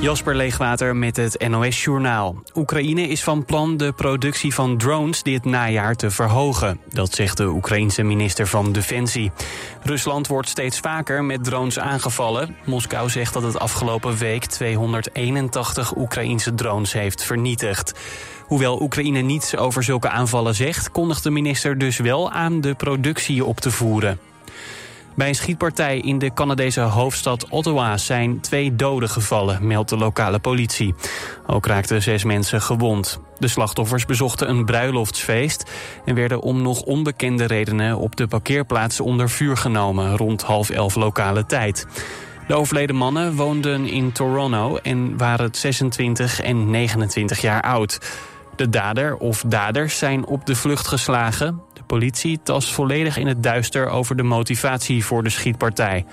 Jasper Leegwater met het NOS Journaal. Oekraïne is van plan de productie van drones dit najaar te verhogen. Dat zegt de Oekraïense minister van Defensie. Rusland wordt steeds vaker met drones aangevallen. Moskou zegt dat het afgelopen week 281 Oekraïense drones heeft vernietigd. Hoewel Oekraïne niets over zulke aanvallen zegt... kondigt de minister dus wel aan de productie op te voeren. Bij een schietpartij in de Canadese hoofdstad Ottawa zijn twee doden gevallen, meldt de lokale politie. Ook raakten zes mensen gewond. De slachtoffers bezochten een bruiloftsfeest en werden om nog onbekende redenen op de parkeerplaats onder vuur genomen rond half elf lokale tijd. De overleden mannen woonden in Toronto en waren 26 en 29 jaar oud. De dader of daders zijn op de vlucht geslagen. Politie tast volledig in het duister over de motivatie voor de schietpartij.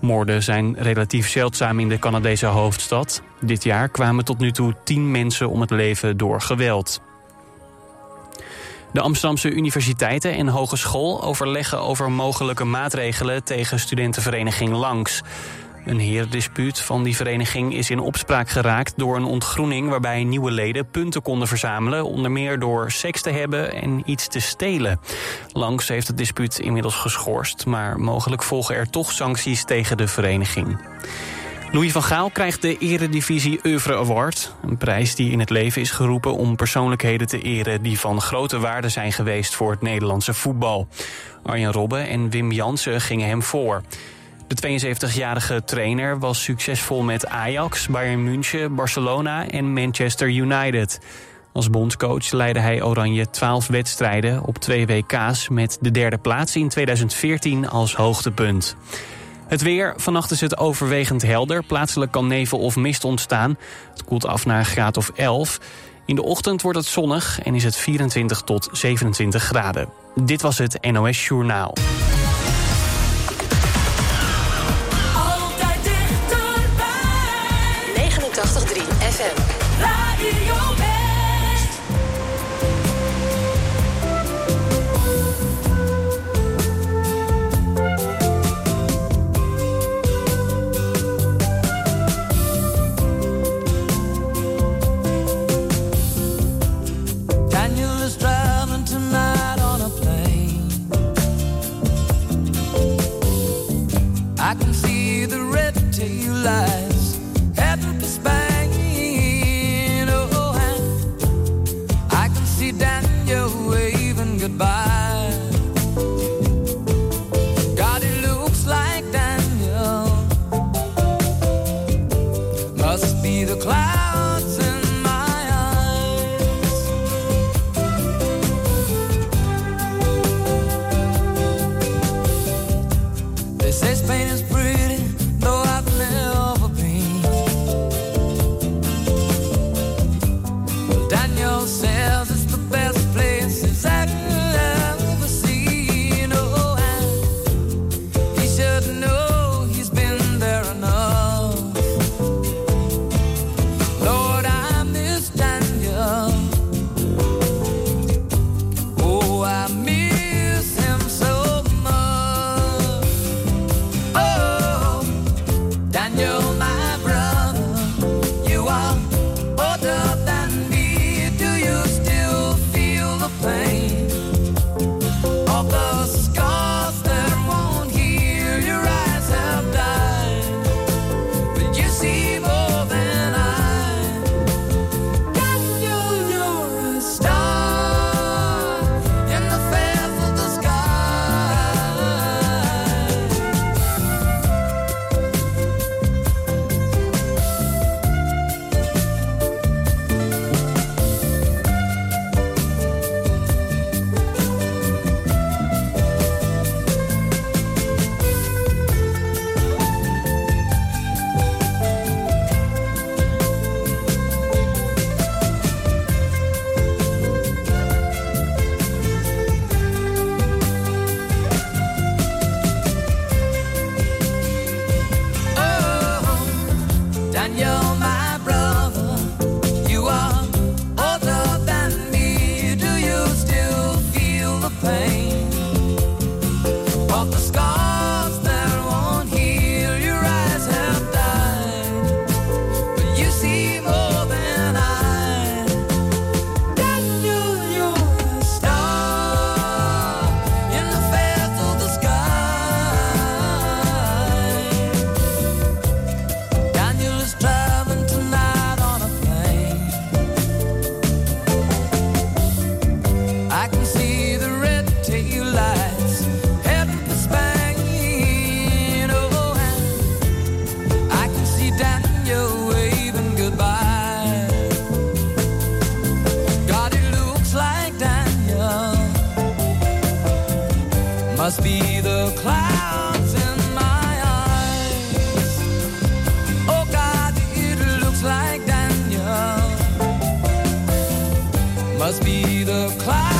Moorden zijn relatief zeldzaam in de Canadese hoofdstad. Dit jaar kwamen tot nu toe tien mensen om het leven door geweld. De Amsterdamse universiteiten en hogeschool overleggen over mogelijke maatregelen tegen studentenvereniging Langs. Een herendispuut van die vereniging is in opspraak geraakt door een ontgroening waarbij nieuwe leden punten konden verzamelen, onder meer door seks te hebben en iets te stelen. Langs heeft het dispuut inmiddels geschorst, maar mogelijk volgen er toch sancties tegen de vereniging. Louis van Gaal krijgt de Eredivisie Oeuvre Award. Een prijs die in het leven is geroepen om persoonlijkheden te eren... die van grote waarde zijn geweest voor het Nederlandse voetbal. Arjen Robben en Wim Jansen gingen hem voor. De 72-jarige trainer was succesvol met Ajax, Bayern München, Barcelona en Manchester United. Als bondscoach leidde hij Oranje 12 wedstrijden op twee WK's... met de derde plaats in 2014 als hoogtepunt. Het weer. Vannacht is het overwegend helder. Plaatselijk kan nevel of mist ontstaan. Het koelt af naar een graad of 11. In de ochtend wordt het zonnig en is het 24 tot 27 graden. Dit was het NOS Journaal. must be the clouds in my eyes. Oh God, it looks like Daniel. Must be the clouds.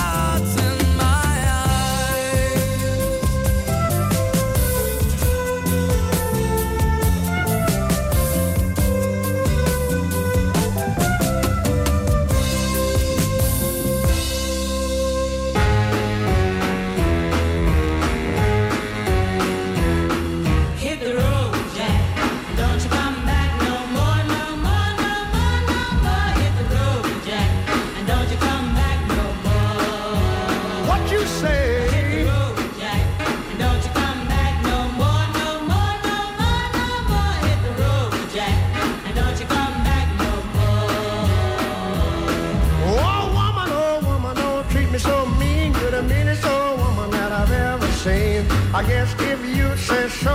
I guess if you say so,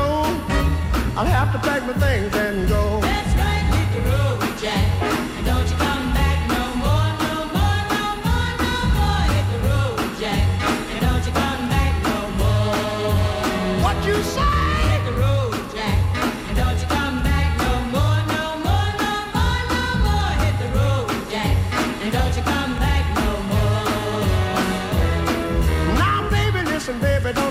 I'll have to pack my things and go.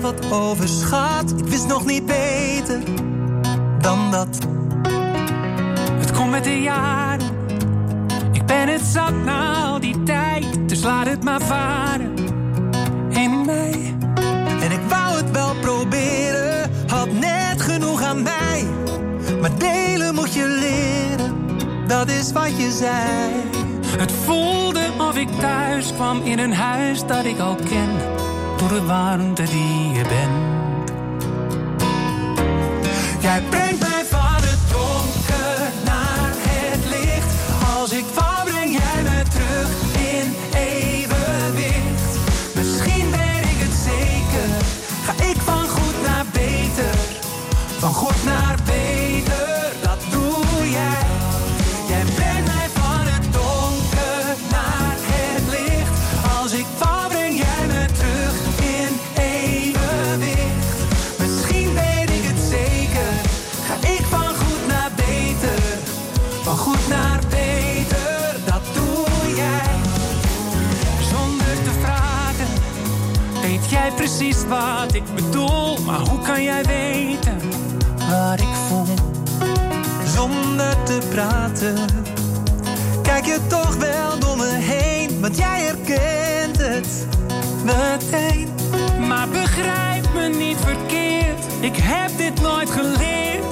Wat overschat. Ik wist nog niet beter dan dat. Het komt met de jaren. Ik ben het zat na al die tijd. Dus laat het maar varen. In mij. En ik wou het wel proberen, had net genoeg aan mij. Maar delen moet je leren, dat is wat je zei. Het voelde of ik thuis kwam in een huis dat ik al ken. Door de warmte die je bent. Jij brengt wat ik bedoel. Maar hoe kan jij weten wat ik voel? Zonder te praten, kijk je toch wel door me heen. Want jij herkent het meteen. Maar begrijp me niet verkeerd. Ik heb dit nooit geleerd.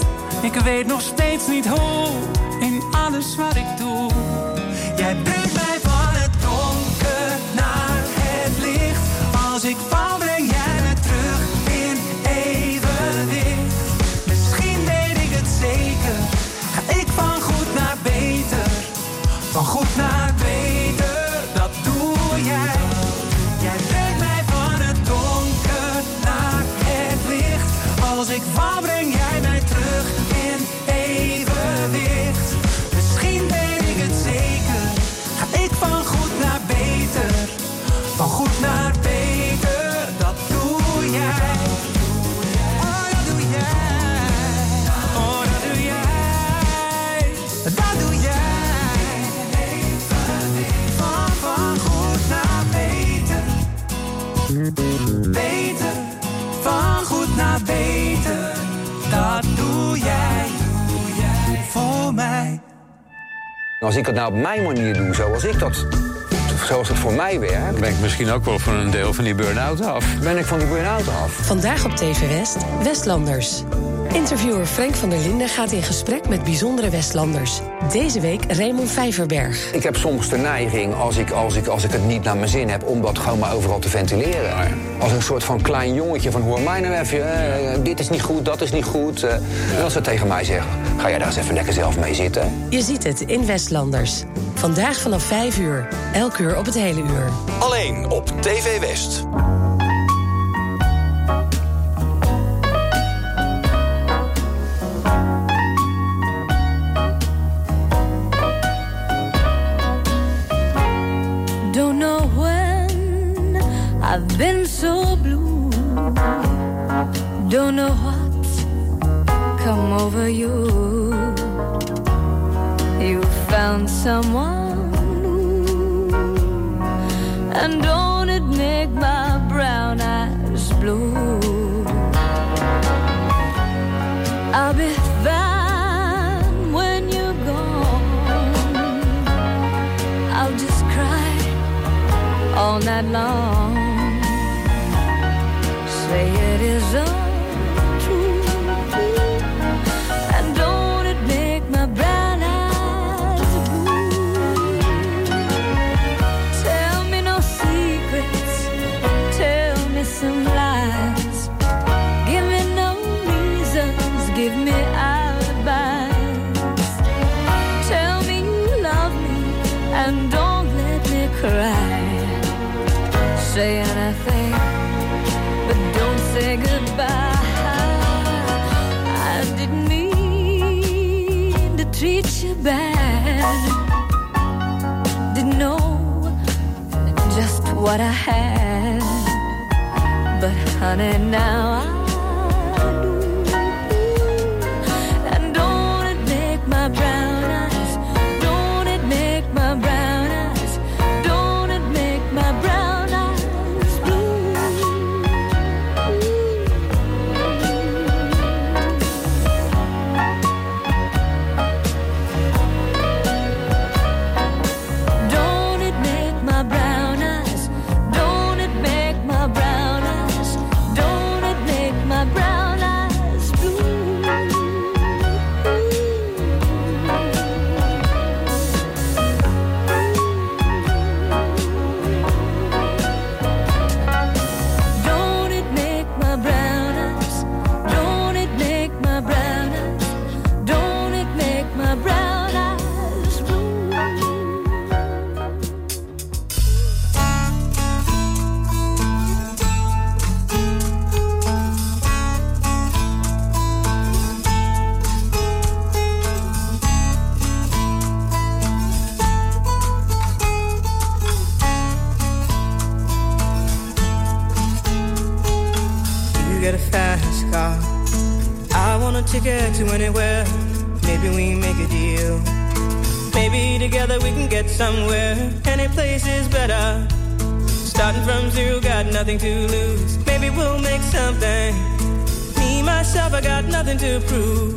Ik weet nog steeds niet hoe. In alles wat ik doe. Jij brengt mij van het donker naar het licht. Als ik Als ik het nou op mijn manier doe, zoals ik dat, zoals het voor mij werkt, Ben ik misschien ook wel van een deel van die burn-out af. ben ik van die burn-out af. Vandaag op TV West, Westlanders. Interviewer Frank van der Linden gaat in gesprek met bijzondere Westlanders. Deze week Raymond Vijverberg. Ik heb soms de neiging, als ik, als, ik, als ik het niet naar mijn zin heb, om dat gewoon maar overal te ventileren. Als een soort van klein jongetje van hoor mij nou even, eh, dit is niet goed, dat is niet goed. eh. En als ze tegen mij zeggen, ga jij daar eens even lekker zelf mee zitten. Je ziet het in Westlanders. Vandaag vanaf 5 uur. Elk uur op het hele uur. Alleen op TV West. Don't know when I've been so blue. Don't know over you. You found someone new. And don't it make my brown eyes blue? I'll be fine when you're gone. I'll just cry all night long. Say it is untrue. What I had. But honey, now nothing to prove.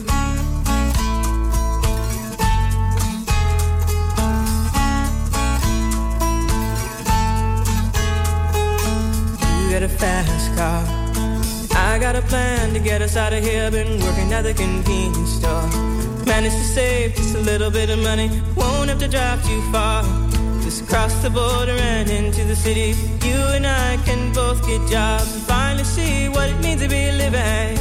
You got a fast car. I got a plan to get us out of here. Been working at the convenience store. Managed to save just a little bit of money. Won't have to drive too far. Just cross the border and into the city. You and I can both get jobs and finally see what it means to be living.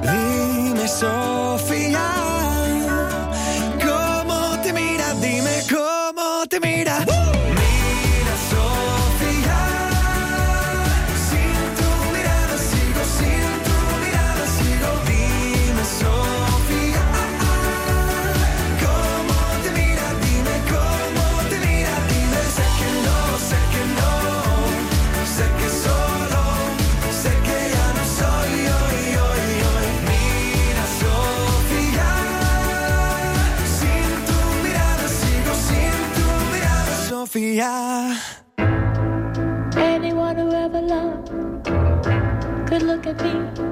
Dime, Sofía. Sofía. Anyone who ever loved could look at me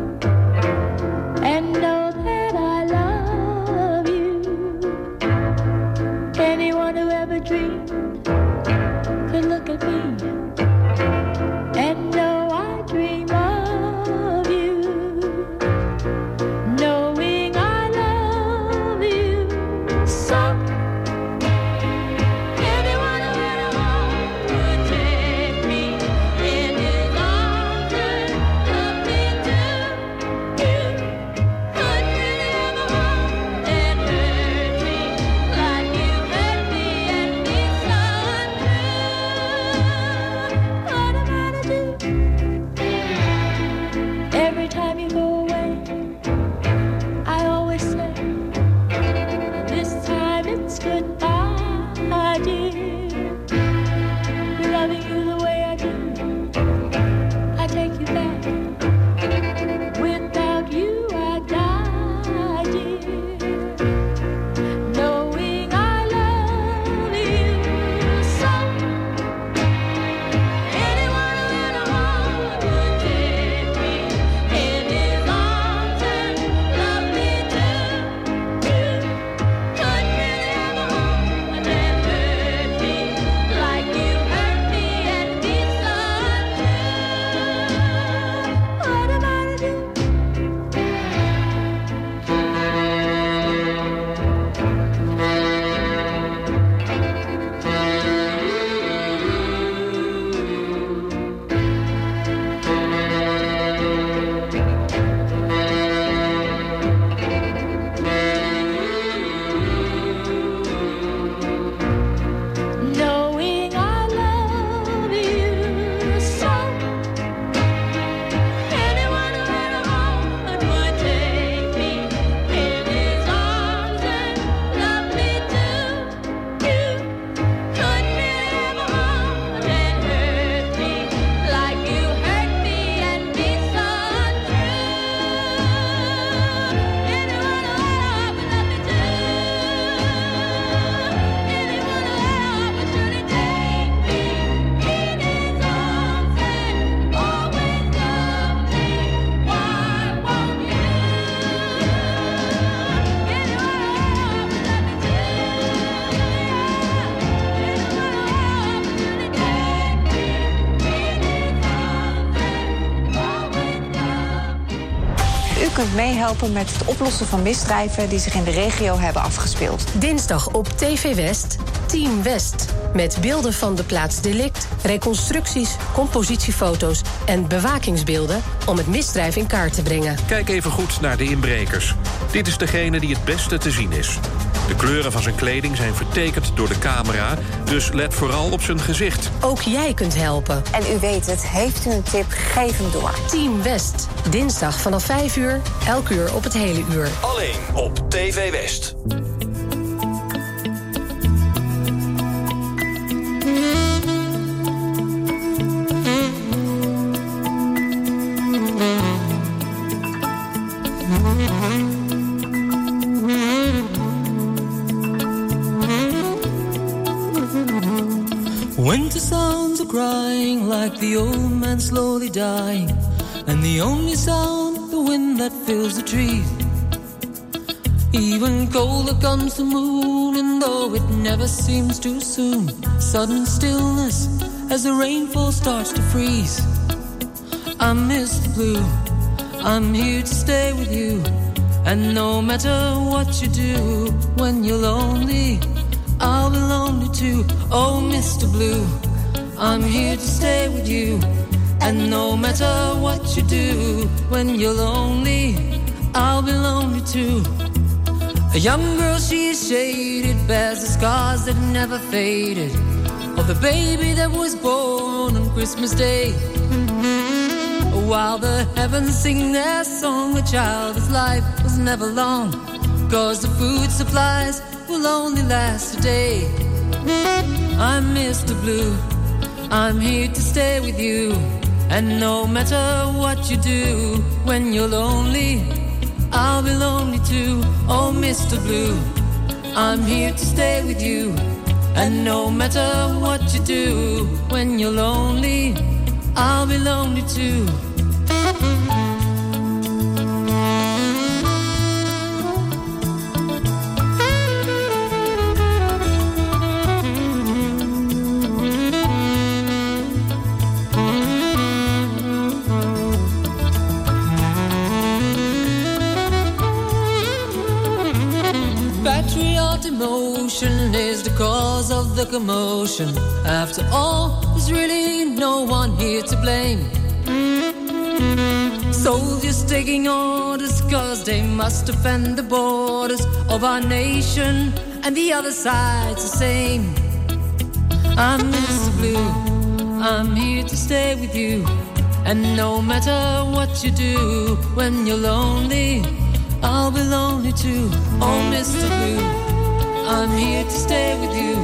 meehelpen met het oplossen van misdrijven die zich in de regio hebben afgespeeld. Dinsdag op TV West, Team West. Met beelden van de plaats delict, reconstructies, compositiefoto's en bewakingsbeelden om het misdrijf in kaart te brengen. Kijk even goed naar de inbrekers. Dit is degene die het beste te zien is. De kleuren van zijn kleding zijn vertekend door de camera, dus let vooral op zijn gezicht. Ook jij kunt helpen. En u weet het, heeft u een tip, geef hem door. Team West, dinsdag vanaf 5 uur, elk uur op het hele uur. Alleen op TV West. The old man slowly dying, and the only sound the wind that fills the trees. Even colder comes the moon, and though it never seems too soon, sudden stillness as the rainfall starts to freeze. I miss the blue, I'm here to stay with you, and no matter what you do, when you're lonely, I'll be lonely too. Oh, Mr. Blue, I'm here to stay with you. And no matter what you do, when you're lonely, I'll be lonely too. A young girl, she's shaded, bears the scars that never faded. Of the baby that was born on Christmas Day. While the heavens sing their song, a child's life was never long. Cause the food supplies will only last a day. I'm Mr. Blue, I'm here to stay with you. And no matter what you do, when you're lonely, I'll be lonely too. Oh, Mr. Blue, I'm here to stay with you. And no matter what you do, when you're lonely, I'll be lonely too. Is the cause of the commotion. After all, there's really no one here to blame. Soldiers taking orders cause they must defend the borders of our nation, and the other side's the same. I'm Mr. Blue, I'm here to stay with you. And no matter what you do, when you're lonely, I'll be lonely too. Oh, Mr. Blue, I'm here to stay with you.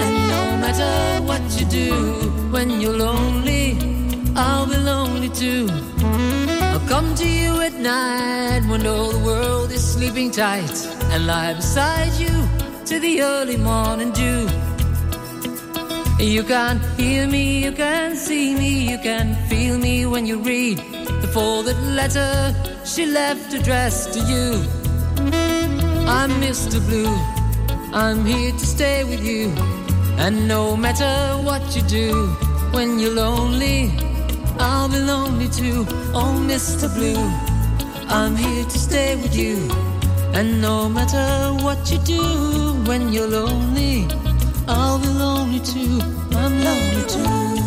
And no matter what you do, when you're lonely, I'll be lonely too. I'll come to you at night when all the world is sleeping tight and lie beside you to the early morning dew. You can hear me, you can see me, you can feel me when you read the folded letter she left addressed to you. I'm Mr. Blue, I'm here to stay with you. And no matter what you do, when you're lonely, I'll be lonely too. Oh, Mr. Blue, I'm here to stay with you. And no matter what you do, when you're lonely, I'll be lonely too. I'm lonely too.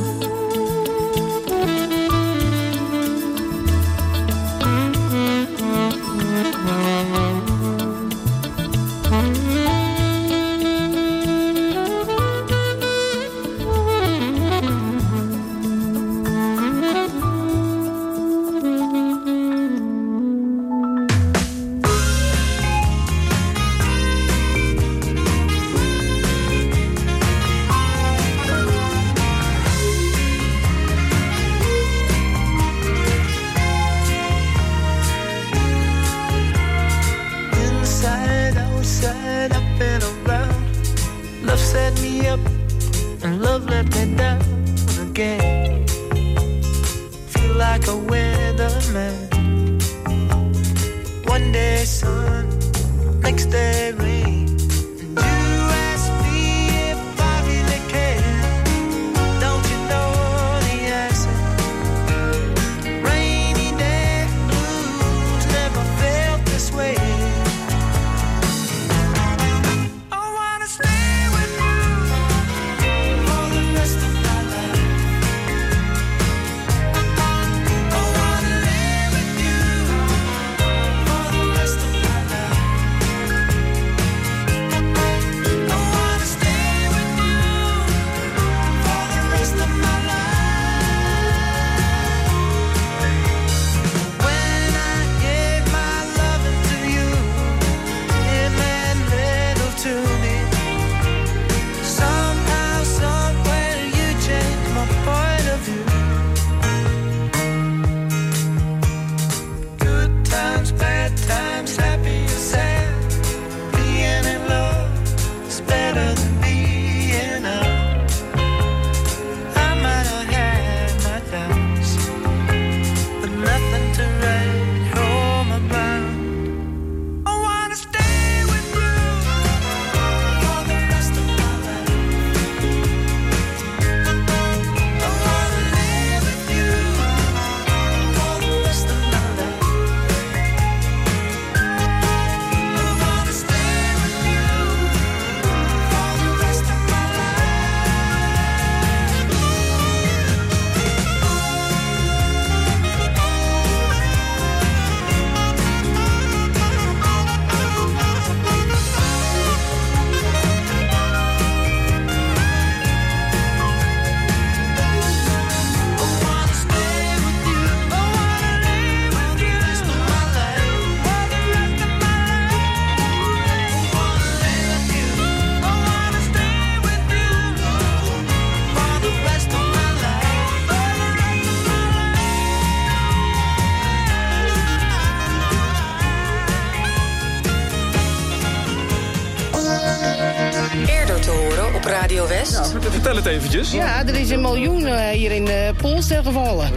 Eventjes. Ja, er is een miljoen eh, hier in uh, Polster gevallen.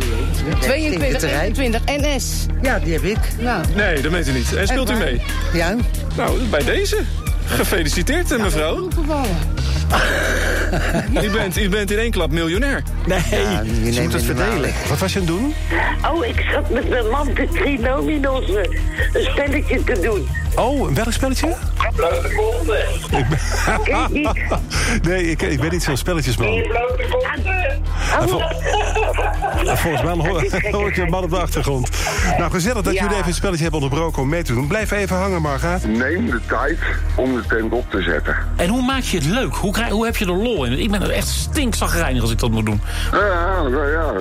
22, 21 NS. Ja, die heb ik. Nou, Nee, dat weet u niet. En speelt u mee? Ja. Nou, bij deze. Gefeliciteerd, eh, mevrouw. U bent, u bent in één klap miljonair. Nee, je ze moet het verdelen. Wat was je aan het doen? Oh, ik zat met mijn man de trinominos eh, een spelletje te doen. Oh, welk spelletje? Blote konden. Ik ben... Nee, ik, ik ben niet zo'n spelletjesman. Blote vol- en volgens mij hoor, hoor ik je man op de achtergrond. Nou, gezellig dat Ja. jullie even het spelletje hebben onderbroken om mee te doen. Blijf even hangen, Marga. Neem de tijd om de tent op te zetten. En hoe maak je het leuk? Hoe, krijg, hoe heb je er lol in? Ik ben er echt stinkzagrijnig als ik dat moet doen. Ja, ja, ja,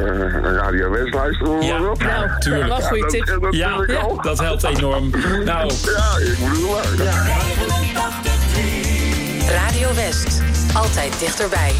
Radio West luisteren we Ja, maar op. nou, tuurlijk. Dat Ja, natuurlijk ja, dat helpt enorm. Nou, Ja, ik bedoel maar. Radio West. Altijd dichterbij.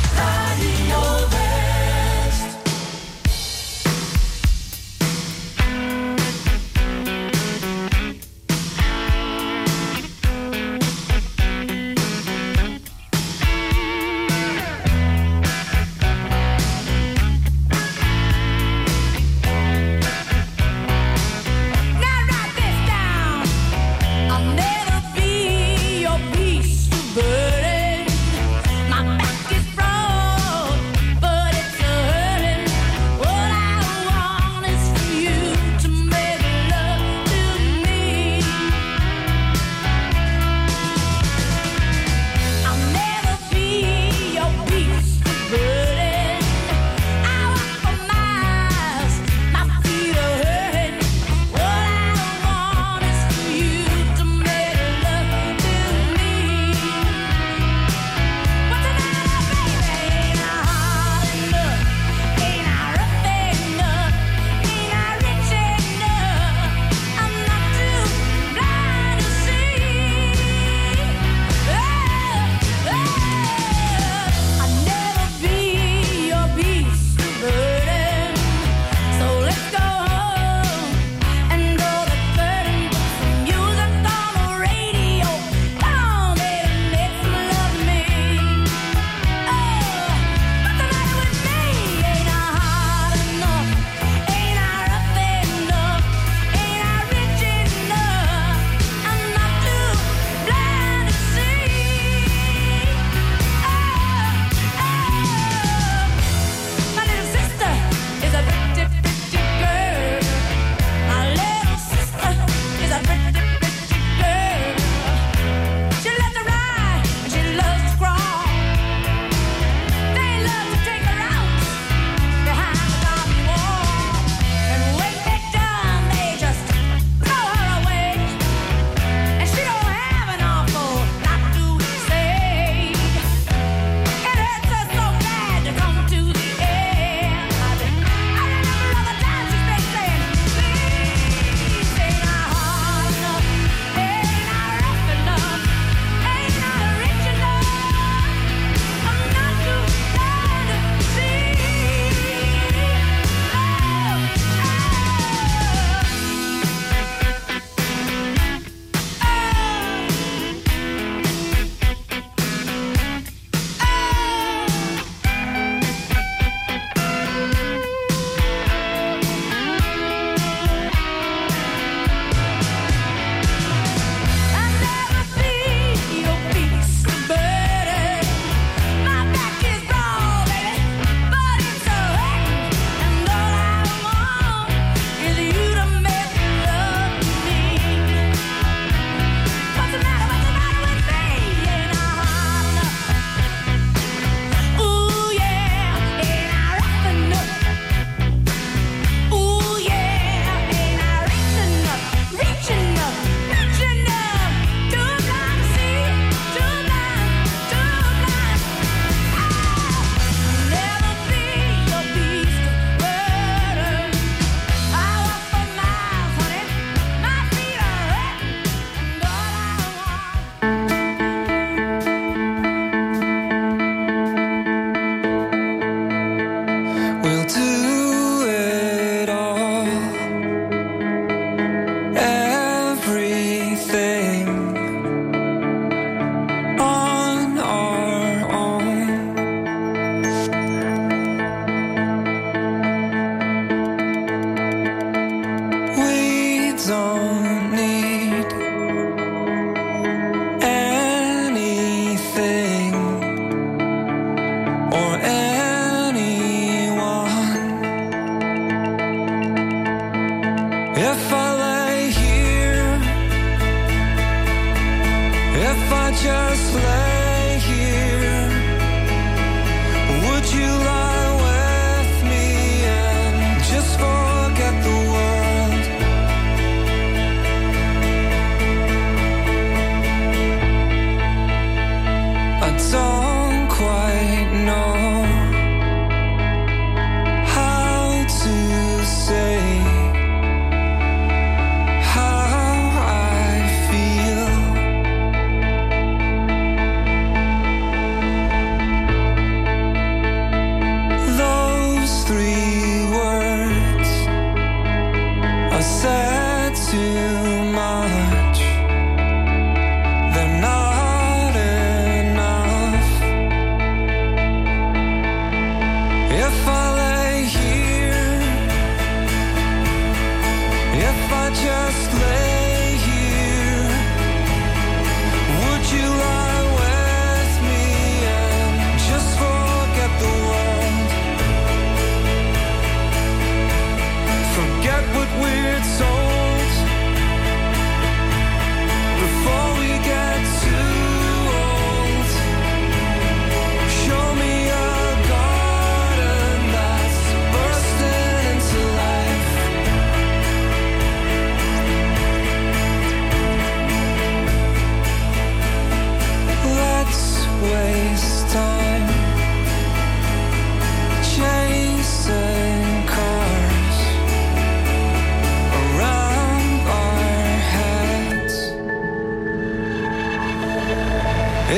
Forget what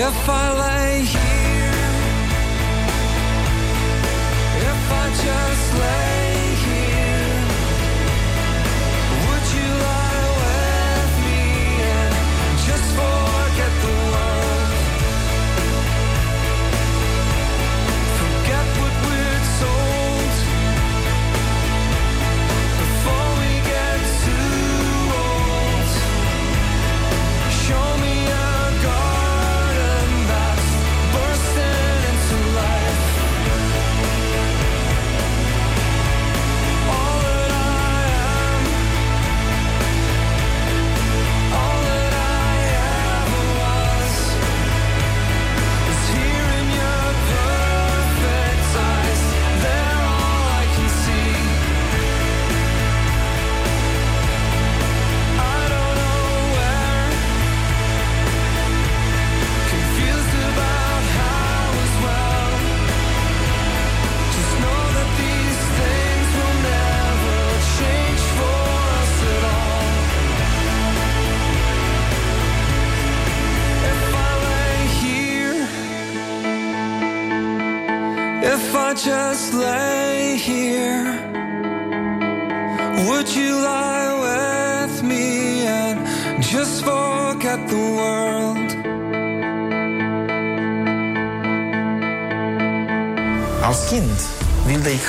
If I lay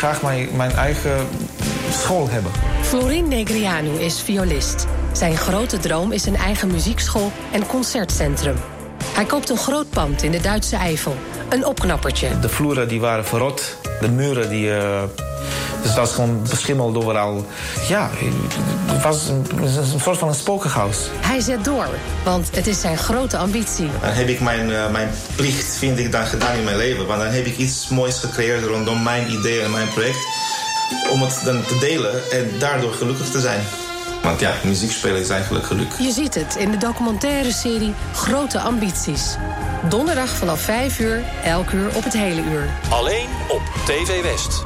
graag mijn, mijn eigen school hebben. Florin Negrianu is violist. Zijn grote droom is een eigen muziekschool en concertcentrum. Hij koopt een groot pand in de Duitse Eifel. Een opknappertje. De vloeren die waren verrot. De muren die... eh, dus het was gewoon beschimmeld overal. Ja, het was een, een soort van een spokenhuis. Hij zet door, want het is zijn grote ambitie. Dan heb ik mijn, eh, mijn plicht, vind ik, dan gedaan in mijn leven. Want dan heb ik iets moois gecreëerd rondom mijn idee en mijn project. Om het dan te delen en daardoor gelukkig te zijn. Want ja, muziek spelen is eigenlijk geluk. Je ziet het in de documentaire serie Grote Ambities. Donderdag vanaf 5 uur, elk uur op het hele uur. Alleen op TV West.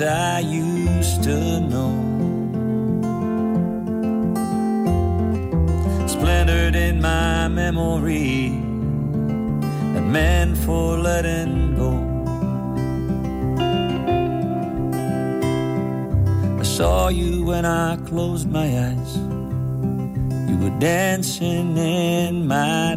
I used to know. Splintered in my memory that meant for letting go. I saw you when I closed my eyes. You were dancing in my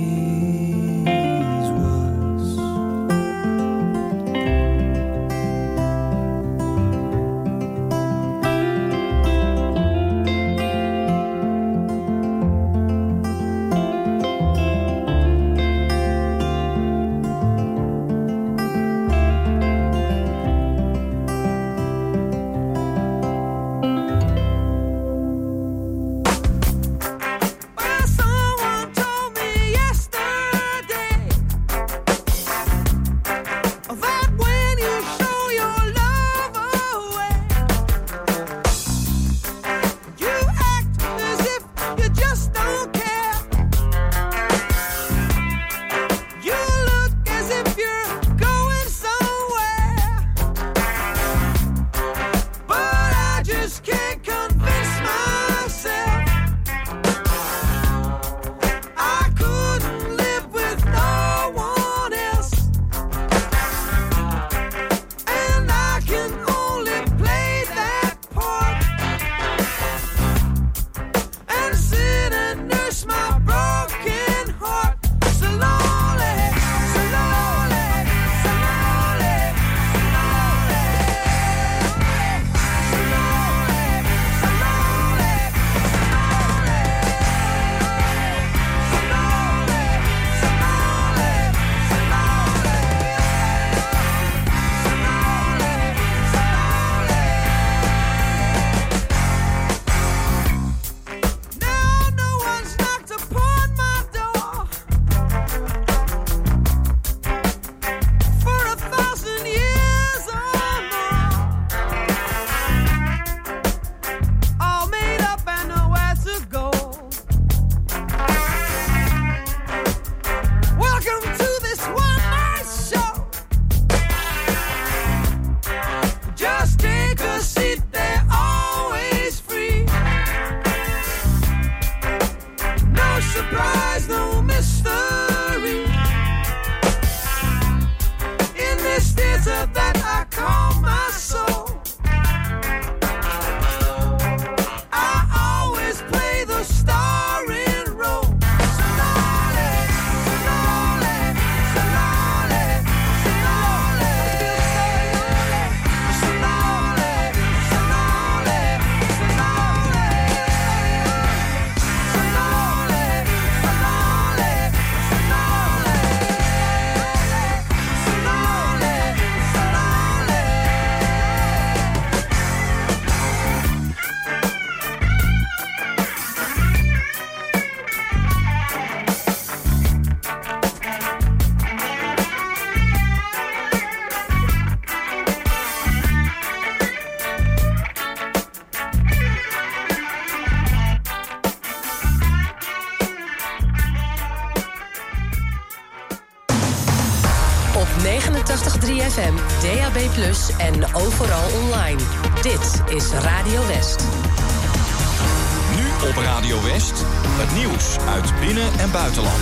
binnen- en buitenland.